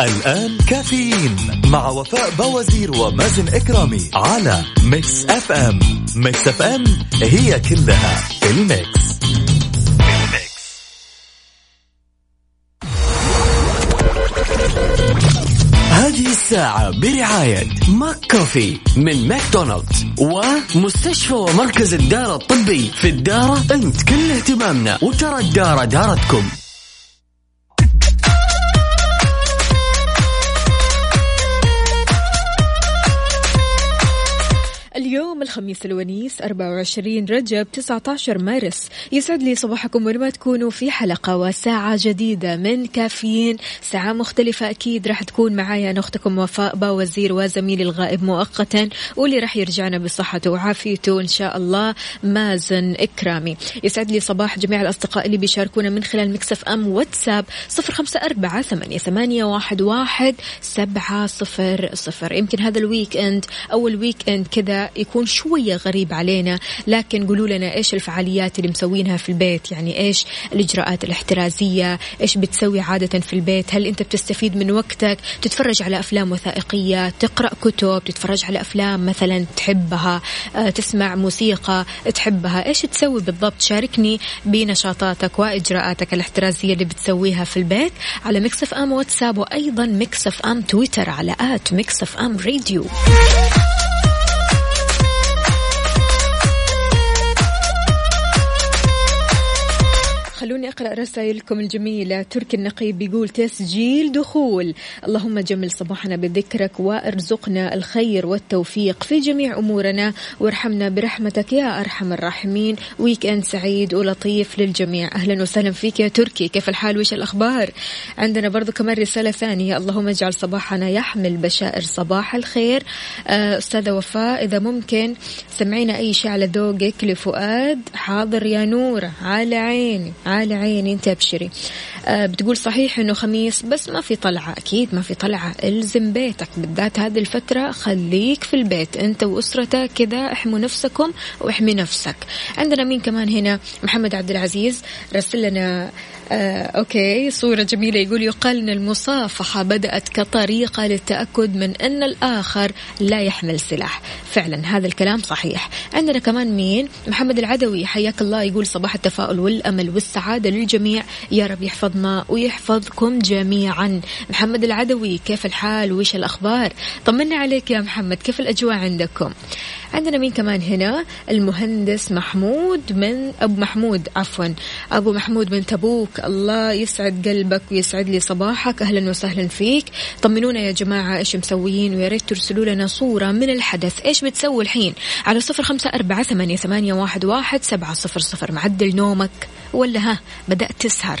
الآن كافيين مع وفاء باوزير ومازن إكرامي على ميكس أف أم. ميكس أف أم هي كلها الميكس. هذه الساعة برعاية ماك كوفي من ماكدونالدز ومستشفى ومركز الدارة الطبي في الدارة أنت كل اهتمامنا وترى الدارة دارتكم. اليوم الخميس الونيس 24 رجب 19 مارس. يسعد لي صباحكم وين ما تكونوا في حلقة وساعة جديدة من كافيين. ساعة مختلفة أكيد راح تكون معايا أنا أختكم وفاء باوزير وزميلي الغائب مؤقتا واللي راح يرجعنا بصحته وعافيته إن شاء الله مازن إكرامي. يسعد لي صباح جميع الأصدقاء اللي بيشاركونا من خلال Mix FM واتساب 054 88 واحد واحد سبعة صفر صفر. يمكن هذا ال weekend أول weekend كذا يكون شوية غريب علينا لكن قولوا لنا إيش الفعاليات اللي مسوينها في البيت؟ يعني إيش الإجراءات الاحترازية؟ إيش بتسوي عادة في البيت؟ هل أنت بتستفيد من وقتك؟ تتفرج على أفلام وثائقية؟ تقرأ كتب؟ تتفرج على أفلام مثلا تحبها؟ آه، تسمع موسيقى تحبها؟ إيش تسوي بالضبط؟ شاركني بنشاطاتك وإجراءاتك الاحترازية اللي بتسويها في البيت على Mix FM واتساب وأيضا Mix FM تويتر على at Mix FM Radio. خلوني أقرأ رسائلكم الجميلة. تركي النقيب بيقول تسجيل دخول. اللهم جمل صباحنا بذكرك وأرزقنا الخير والتوفيق في جميع أمورنا. وارحمنا برحمتك يا أرحم الراحمين. weekend سعيد ولطيف للجميع. أهلا وسهلا فيك يا تركي. كيف الحال؟ وش الأخبار؟ عندنا برضو كمان رسالة ثانية. اللهم اجعل صباحنا يحمل بشائر صباح الخير. آه، أستاذة وفاء إذا ممكن سمعينا أي شيء على ذوقك لفؤاد حاضر يا نورة على عيني. على عيني انت ابشري آه بتقول صحيح إنه خميس بس ما في طلعة أكيد ما في طلعة. إلزم بيتك بالذات هذه الفترة خليك في البيت أنت وأسرتك كذا احموا نفسكم واحمي نفسك. عندنا مين كمان هنا؟ محمد عبد العزيز رسل لنا آه أوكي. صورة جميلة يقول يقال أن المصافحة بدأت كطريقة للتأكد من أن الآخر لا يحمل سلاح. فعلا هذا الكلام صحيح. عندنا كمان مين؟ محمد العدوي حياك الله يقول صباح التفاؤل والأمل والسعادة للجميع. يا رب يحفظنا ويحفظكم جميعا. محمد العدوي كيف الحال؟ وش الأخبار؟ طمنا عليك يا محمد كيف الأجواء عندكم؟ عندنا مين كمان هنا؟ المهندس محمود من أبو محمود عفوا أبو محمود من تبوك. الله يسعد قلبك ويسعد لي صباحك. أهلا وسهلا فيك. طمنونا يا جماعة إيش مسويين ويا ريت ترسلوا لنا صورة من الحدث. إيش بتسوي الحين؟ على صفر خمسة أربعة ثمانية, واحد سبعة صفر صفر. معدل نومك ولا ها؟ بدأت تسهر.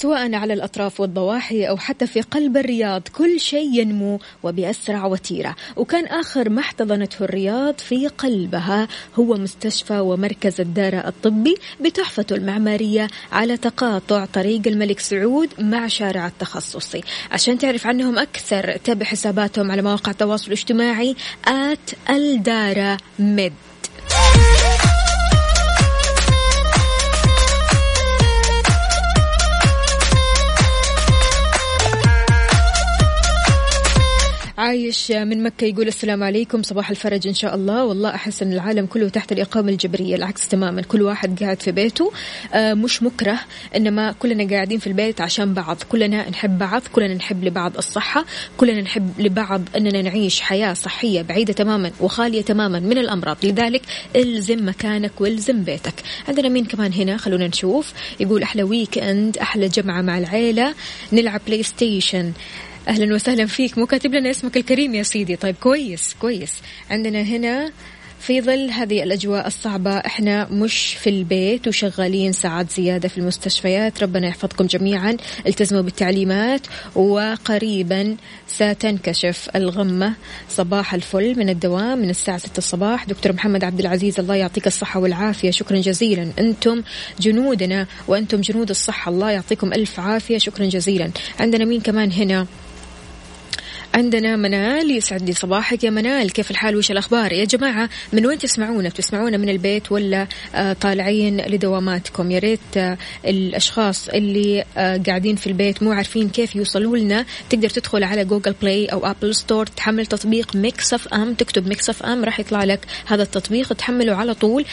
سواء على الأطراف والضواحي أو حتى في قلب الرياض كل شيء ينمو وبأسرع وتيرة. وكان آخر ما احتضنته الرياض في قلبها هو مستشفى ومركز الدارة الطبي بتحفته المعمارية على تقاطع طريق الملك سعود مع شارع التخصصي. عشان تعرف عنهم أكثر تابع حساباتهم على مواقع التواصل الاجتماعي آت الدارة ميد عايش من مكة يقول السلام عليكم صباح الفرج إن شاء الله. والله أحس أن العالم كله تحت الإقامة الجبرية العكس تماما. كل واحد قاعد في بيته. آه، مش مكره إنما كلنا قاعدين في البيت عشان بعض. كلنا نحب بعض كلنا نحب لبعض الصحة كلنا نحب لبعض أننا نعيش حياة صحية بعيدة تماما وخالية تماما من الأمراض. لذلك إلزم مكانك وإلزم بيتك. عندنا مين كمان هنا؟ خلونا نشوف. يقول أحلى weekend أحلى جمعة مع العيلة. نلعب PlayStation أهلا وسهلا فيك. مو كاتب لنا اسمك الكريم يا سيدي. طيب كويس كويس. عندنا هنا في ظل هذه الأجواء الصعبة إحنا مش في البيت وشغالين ساعات زيادة في المستشفيات. ربنا يحفظكم جميعا. التزموا بالتعليمات وقريبا ستنكشف الغمة. صباح الفل من الدوام من الساعة 6 الصباح. دكتور محمد عبد العزيز الله يعطيك الصحة والعافية. شكرا جزيلا. أنتم جنودنا وأنتم جنود الصحة. الله يعطيكم ألف عافية. شكرا جزيلا. عندنا مين كمان هنا؟ عندنا منال يسعد لي صباحك يا منال. كيف الحال؟ وش الأخبار؟ يا جماعة من وين تسمعونا؟ بتسمعونا من البيت ولا آه طالعين لدواماتكم؟ يا ريت آه الأشخاص اللي آه قاعدين في البيت مو عارفين كيف يوصلوا لنا. تقدر تدخل على Google Play أو Apple Store تحمل تطبيق Mix FM تكتب ميكس اف ام راح يطلع لك هذا التطبيق. تحمله على طول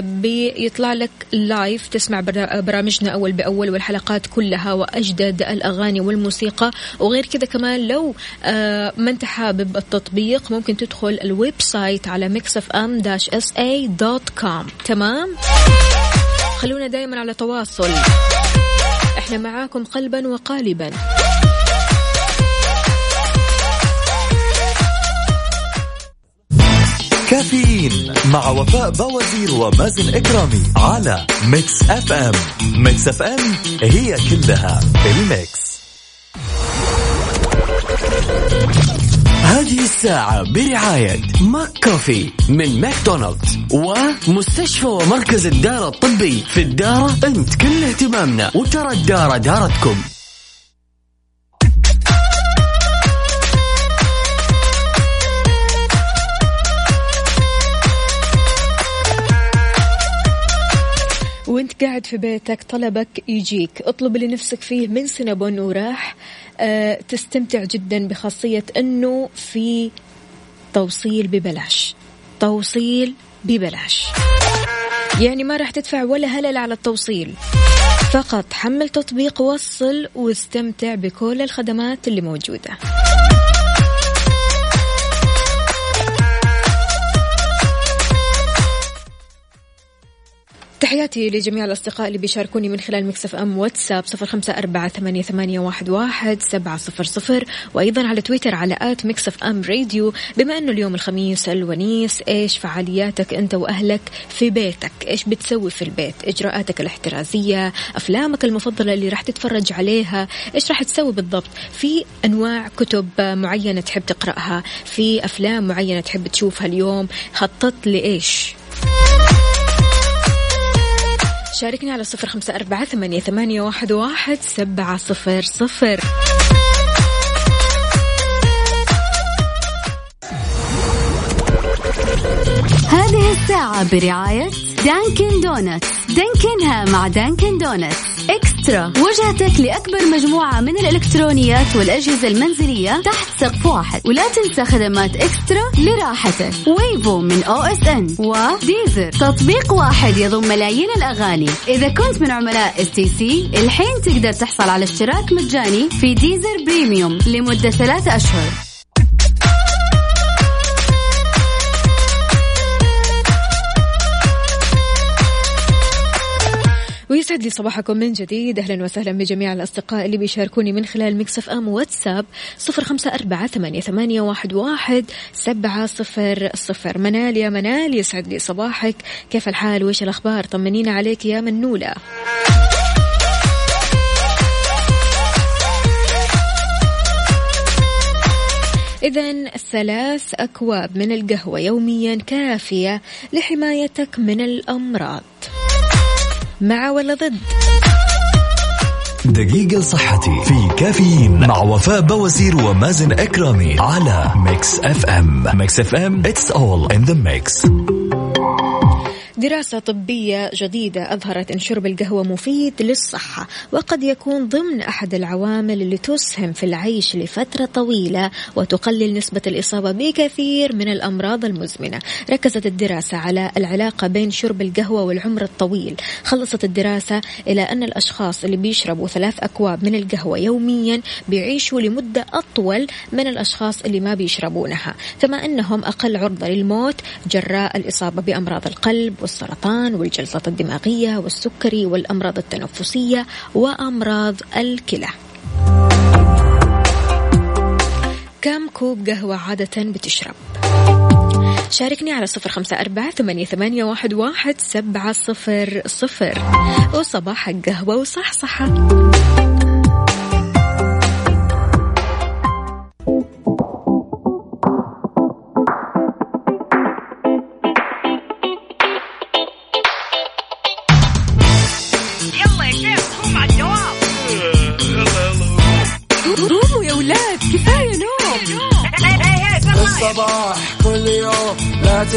بيطلع لك live تسمع برامجنا أول بأول والحلقات كلها وأجدد الأغاني والموسيقى. وغير كذا كمان لو ما انت حابب التطبيق ممكن تدخل ال website على Mix FM dash SA dot com. تمام؟ خلونا دايما على تواصل. إحنا معاكم قلبا وقالبا. كافيين مع وفاء باوزير ومازن إكرامي على Mix FM. Mix FM it's all in the mix. هذه الساعة برعاية McCoffee من ماكدونالدز ومستشفى ومركز الدارة الطبي في الدارة أنت كل اهتمامنا وترى الدارة دارتكم. وانت قاعد في بيتك طلبك يجيك. اطلب اللي نفسك فيه من سنبون وراح. تستمتع جدا بخاصية إنه في توصيل ببلاش. توصيل ببلاش. يعني ما راح تدفع ولا هلل على التوصيل. فقط حمل تطبيق وصل واستمتع بكل الخدمات اللي موجودة. تحياتي لجميع الأصدقاء اللي بيشاركوني من خلال Mix FM واتساب صفر خمسة أربعة ثمانية, ثمانية واحد, واحد سبعة صفر صفر. وأيضا على تويتر على at Mix FM Radio. بما أنه اليوم الخميس الونيس إيش فعالياتك أنت وأهلك في بيتك؟ إيش بتسوي في البيت؟ إجراءاتك الاحترازية أفلامك المفضلة اللي راح تتفرج عليها إيش راح تسوي بالضبط؟ في أنواع كتب معينة تحب تقرأها؟ في أفلام معينة تحب تشوفها اليوم؟ خططت لإيش؟ شاركني على صفر خمسة أربعة ثمانية, ثمانية واحد, واحد سبعة صفر صفر. هذه الساعة برعاية Dunkin' Donuts. Dunkin ها مع Dunkin' Donuts. eXtra. وجهتك لأكبر مجموعة من الإلكترونيات والأجهزة المنزلية تحت سقف واحد. ولا تنسى خدمات eXtra لراحتك. Wavo من OSN. و Deezer. تطبيق واحد يضم ملايين الأغاني. إذا كنت من عملاء STC الحين تقدر تحصل على اشتراك مجاني في Deezer Premium لمدة ثلاثة أشهر. ويسعد لي صباحكم من جديد. أهلا وسهلا بجميع الأصدقاء اللي بيشاركوني من خلال مكسف أم واتساب صفر خمسة أربعة ثمانية, ثمانية واحد, واحد سبعة صفر صفر. منال يا منال يسعد لي صباحك. كيف الحال؟ وإيش الأخبار؟ طمنينا عليك يا منولة. إذا ثلاث أكواب من القهوة يوميا كافية لحمايتك من الأمراض. مع ولا ضد؟ دقيقة لصحتي في كافيين مع وفاء باوزير ومازن إكرامي على Mix FM Mix FM it's all in the mix دراسة طبية جديدة أظهرت أن شرب القهوة مفيد للصحة وقد يكون ضمن أحد العوامل اللي تسهم في العيش لفترة طويلة وتقلل نسبة الإصابة بكثير من الأمراض المزمنة. ركزت الدراسة على العلاقة بين شرب القهوة والعمر الطويل. خلصت الدراسة إلى أن الأشخاص اللي بيشربوا ثلاث أكواب من القهوة يوميا بيعيشوا لمدة أطول من الأشخاص اللي ما بيشربونها كما أنهم أقل عرضة للموت جراء الإصابة بأمراض القلب والسرطان والجلطة الدماغية والسكري والأمراض التنفسية وأمراض الكلى. كم كوب قهوة عادة بتشرب؟ شاركني على صفر خمسة أربعة ثمانية, ثمانية واحد, واحد سبعة صفر صفر. وصباح القهوة وصحصحة.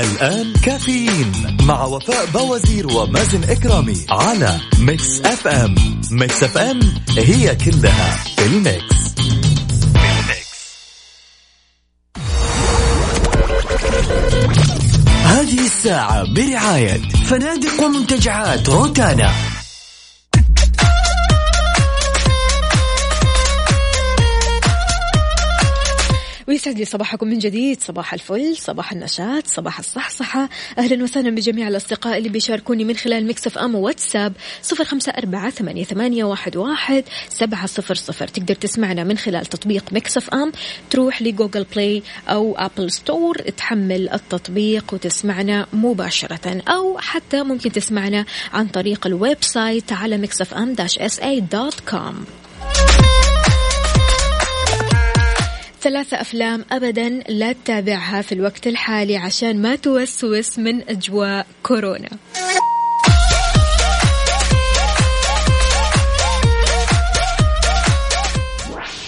الآن كافيين مع وفاء باوزير ومازن إكرامي على Mix FM Mix FM it's all in the mix. هذه الساعة برعاية فنادق ومنتجعات روتانا. ويسعد لي صباحكم من جديد. صباح الفل صباح النشاط صباح الصحصحة. أهلا وسهلا بجميع الأصدقاء اللي بيشاركوني من خلال Mix FM واتساب صفر خمسة أربعة ثمانية, واحد, واحد سبعة صفر صفر. تقدر تسمعنا من خلال تطبيق Mix FM تروح ل Google Play أو Apple Store تحمل التطبيق وتسمعنا مباشرة. أو حتى ممكن تسمعنا عن طريق ال website على Mix FM dash SA dot com. ثلاثة أفلام أبدا لا تتابعها في الوقت الحالي عشان ما توسوس من أجواء كورونا.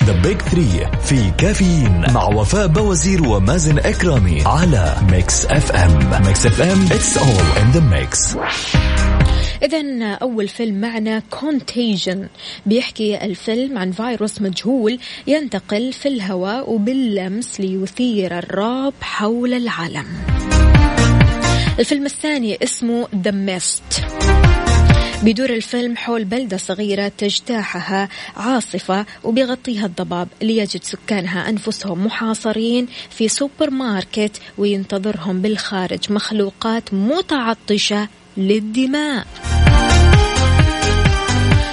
The Big 3 في كافيين مع وفاء بوازير ومازن إكرامي على Mix FM Mix FM It's all in the mix. إذا أول فيلم معنا Contagion بيحكي الفيلم عن فيروس مجهول ينتقل في الهواء وباللمس ليثير الرعب حول العالم. الفيلم الثاني اسمه The Mist بيدور الفيلم حول بلدة صغيرة تجتاحها عاصفة وبيغطيها الضباب ليجد سكانها أنفسهم محاصرين في سوبر ماركت وينتظرهم بالخارج مخلوقات متعطشة للدماء.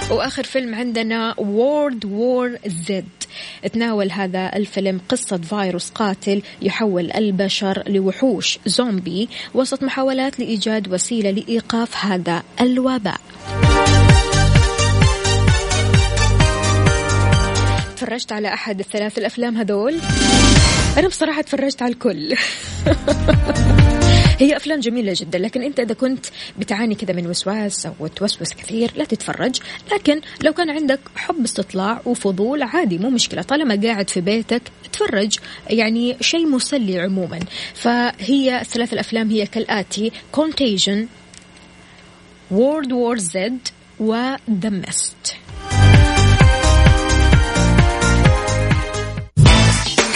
وآخر فيلم عندنا World War Z تناول هذا الفيلم قصة فيروس قاتل يحول البشر لوحوش زومبي وسط محاولات لإيجاد وسيلة لإيقاف هذا الوباء. تفرجت على أحد الثلاث الأفلام هذول؟ أنا بصراحة تفرجت على الكل. هي أفلام جميلة جدا لكن أنت إذا كنت بتعاني كذا من وسواس أو توسوس كثير لا تتفرج. لكن لو كان عندك حب استطلاع وفضول عادي مو مشكلة. طالما قاعد في بيتك تفرج يعني شيء مسلي عموما. فهي ثلاث الأفلام هي كالآتي Contagion World War Z و The Mist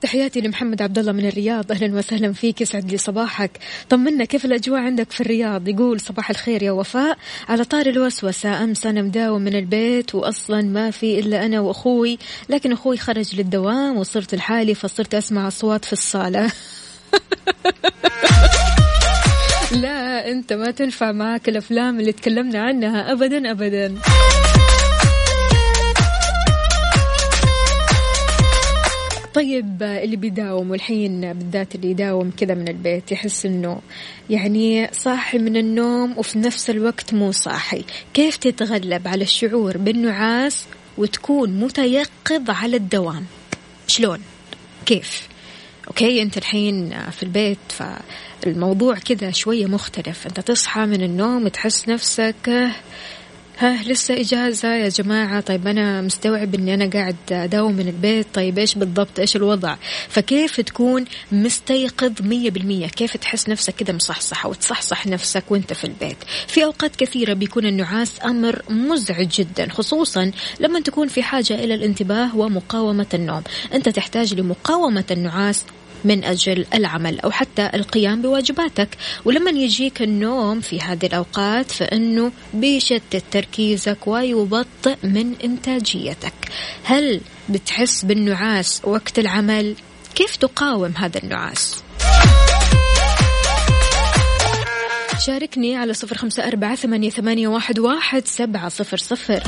تحياتي لمحمد عبد الله من الرياض. أهلا وسهلا فيك يسعد لي صباحك. طمنا كيف الأجواء عندك في الرياض؟ يقول صباح الخير يا وفاء. على طاري الوسوسة أمس أنا مداوم من البيت واصلا ما في إلا أنا وأخوي لكن أخوي خرج للدوام وصرت لحالي فصرت أسمع أصوات في الصالة. لا أنت ما تنفع معك الأفلام اللي تكلمنا عنها. ابدا ابدا. طيب اللي بيداوم والحين بالذات اللي يداوم كذا من البيت يحس إنه يعني صاحي من النوم وفي نفس الوقت مو صاحي. كيف تتغلب على الشعور بالنعاس وتكون متيقظ على الدوام؟ شلون؟ كيف؟ أوكي أنت الحين في البيت فالموضوع كذا شوية مختلف. أنت تصحى من النوم تحس نفسك ها لسه إجازة يا جماعة. طيب أنا مستوعب إني أنا قاعد أداوم من البيت. طيب إيش بالضبط؟ إيش الوضع؟ فكيف تكون مستيقظ مية بالمية؟ كيف تحس نفسك كده مصحصح أو تصحصح نفسك وأنت في البيت؟ في أوقات كثيرة بيكون النعاس أمر مزعج جدا خصوصا لما تكون في حاجة إلى الانتباه ومقاومة النوم. أنت تحتاج لمقاومة النعاس من أجل العمل أو حتى القيام بواجباتك ولما يجيك النوم في هذه الأوقات فإنه بيشتت تركيزك ويبطئ من إنتاجيتك هل بتحس بالنعاس وقت العمل؟ كيف تقاوم هذا النعاس؟ شاركني على صفر خمسة أربعة ثمانية, واحد, واحد سبعة صفر صفر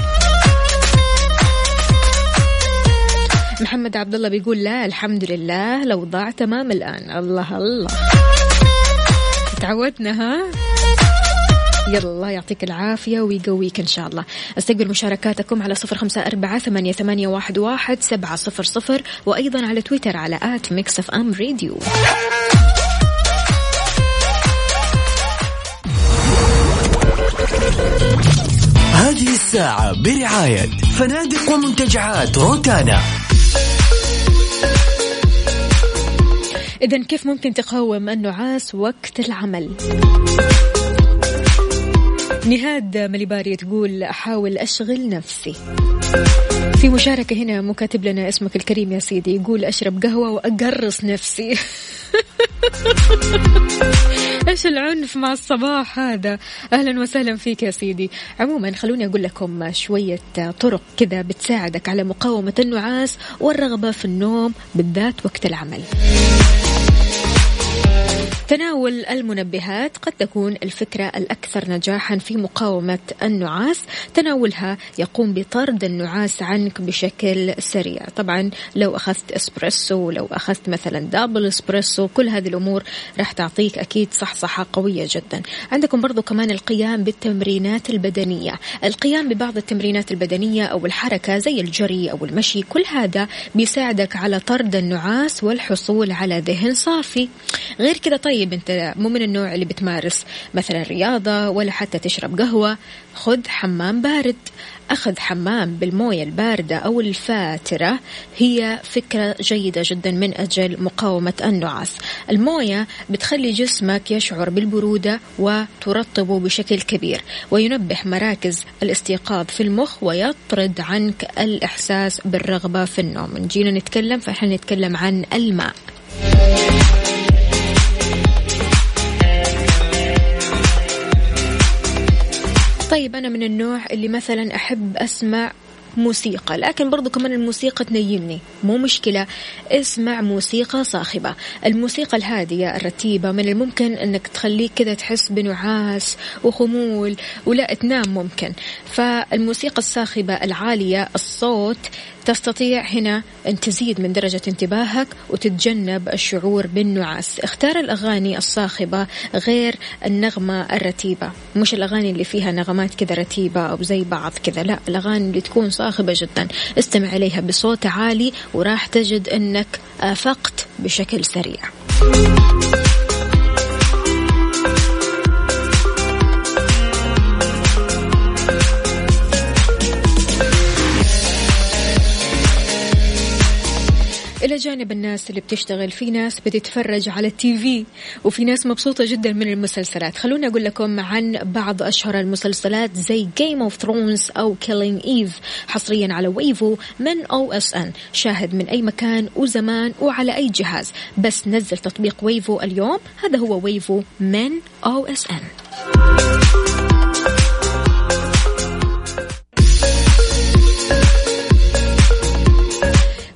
محمد عبد الله بيقول لا الحمد لله الأوضاع تمام الآن الله الله. تعودنا ها؟ يلا الله يعطيك العافية ويقويك إن شاء الله. أستقبل مشاركاتكم على صفر خمسة أربعة ثمانية, ثمانية واحد, واحد سبعة صفر صفر وأيضا على تويتر على at Mix FM Radio هذه الساعة برعاية فنادق ومنتجعات روتانا. إذا كيف ممكن تقاوم النعاس وقت العمل؟ نهاد مليباري تقول أحاول أشغل نفسي. في مشاركة هنا مكاتب لنا اسمك الكريم يا سيدي يقول أشرب قهوة وأقرص نفسي. إيش العنف مع الصباح هذا؟ أهلا وسهلا فيك يا سيدي. عموما خلوني أقول لكم شوية طرق كذا بتساعدك على مقاومة النعاس والرغبة في النوم بالذات وقت العمل. تناول المنبهات قد تكون الفكرة الأكثر نجاحا في مقاومة النعاس. تناولها يقوم بطرد النعاس عنك بشكل سريع. طبعا لو أخذت إسبريسو لو أخذت مثلا دابل إسبريسو كل هذه الأمور راح تعطيك أكيد صحصحة قوية جدا. عندكم برضو كمان القيام بالتمرينات البدنية. القيام ببعض التمرينات البدنية أو الحركة زي الجري أو المشي كل هذا بيساعدك على طرد النعاس والحصول على ذهن صافي. غير كذا طيب طيب أنت مو من النوع اللي بتمارس مثلا رياضة ولا حتى تشرب قهوة. خذ حمام بارد. أخذ حمام بالموية الباردة أو الفاترة هي فكرة جيدة جدا من أجل مقاومة النعاس. الموية بتخلي جسمك يشعر بالبرودة وترطبه بشكل كبير وينبه مراكز الاستيقاظ في المخ ويطرد عنك الإحساس بالرغبة في النوم. نجينا نتكلم فإحنا نتكلم عن الماء. طيب أنا من النوع اللي مثلا أحب أسمع موسيقى لكن برضو كمان الموسيقى تنيمني. مو مشكلة اسمع موسيقى صاخبة. الموسيقى الهادية الرتيبة من الممكن أنك تخليك كذا تحس بنعاس وخمول ولا تنام ممكن. فالموسيقى الصاخبة العالية الصوت تستطيع هنا أن تزيد من درجة انتباهك وتتجنب الشعور بالنعاس. اختار الأغاني الصاخبة غير النغمة الرتيبة. مش الأغاني اللي فيها نغمات كذا رتيبة أو زي بعض كذا لا الأغاني اللي تكون صاخبة جدا. استمع إليها بصوت عالي وراح تجد أنك أفقت بشكل سريع. إلى جانب الناس اللي بتشتغل. في ناس بتتفرج على التي في وفي ناس مبسوطة جدا من المسلسلات. خلوني أقول لكم عن بعض أشهر المسلسلات زي Game of Thrones أو Killing Eve حصريا على Wavo من OSN شاهد من أي مكان وزمان وعلى أي جهاز. بس نزل تطبيق Wavo اليوم. هذا هو Wavo من OSN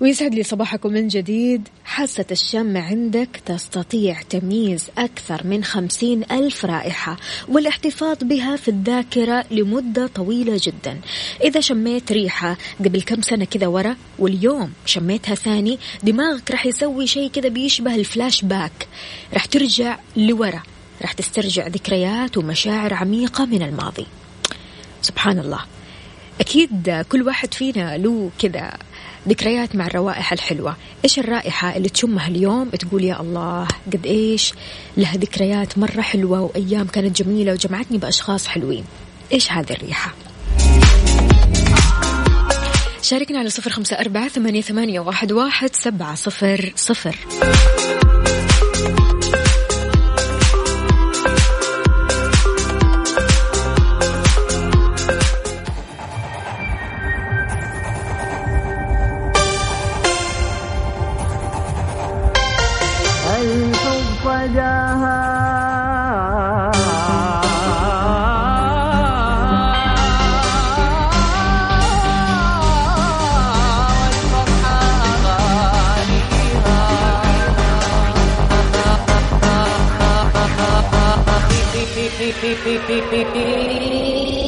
ويسعد لي صباحكم من جديد. حاسة الشم عندك تستطيع تمييز أكثر من خمسين ألف رائحة والاحتفاظ بها في الذاكرة لمدة طويلة جدا. إذا شميت ريحة قبل كم سنة كذا ورا واليوم شميتها ثاني دماغك راح يسوي شيء كذا بيشبه الفلاش باك. راح ترجع لورا راح تسترجع ذكريات ومشاعر عميقة من الماضي. سبحان الله. أكيد كل واحد فينا له كذا ذكريات مع الروائح الحلوة. إيش الرائحة اللي تشمها اليوم؟ تقول يا الله قد إيش لها ذكريات مرة حلوة وأيام كانت جميلة وجمعتني بأشخاص حلوين. إيش هذه الريحة؟ شاركنا على صفر خمسة أربعة ثمانية, ثمانية واحد, واحد سبعة صفر صفر. pi pi pi pi pi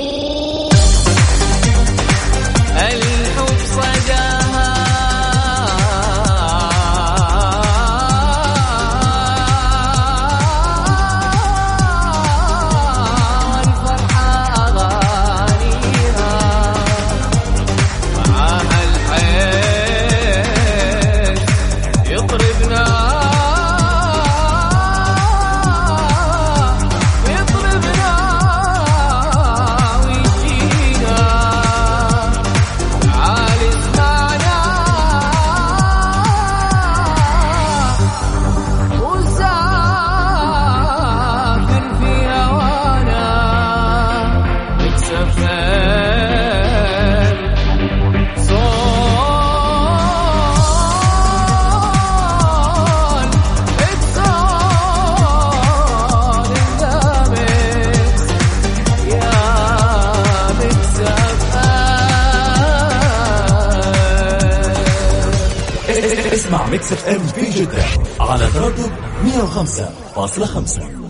Mix FM في جدة على تردد 105.5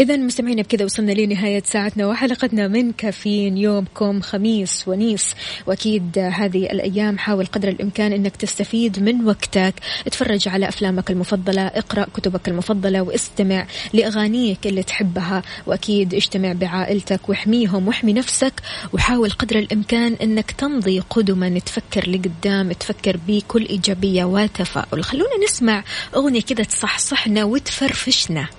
إذا مستمعينا بكذا وصلنا لنهاية ساعتنا وحلقتنا من كافيين يومكم خميس ونيس. وأكيد هذه الأيام حاول قدر الإمكان أنك تستفيد من وقتك. اتفرج على أفلامك المفضلة اقرأ كتبك المفضلة واستمع لأغانيك اللي تحبها. وأكيد اجتمع بعائلتك واحميهم واحمي نفسك. وحاول قدر الإمكان أنك تمضي قدما. تفكر لقدام تفكر بكل إيجابية وتفاؤل. خلونا نسمع أغنية كذا تصحصحنا وتفرفشنا.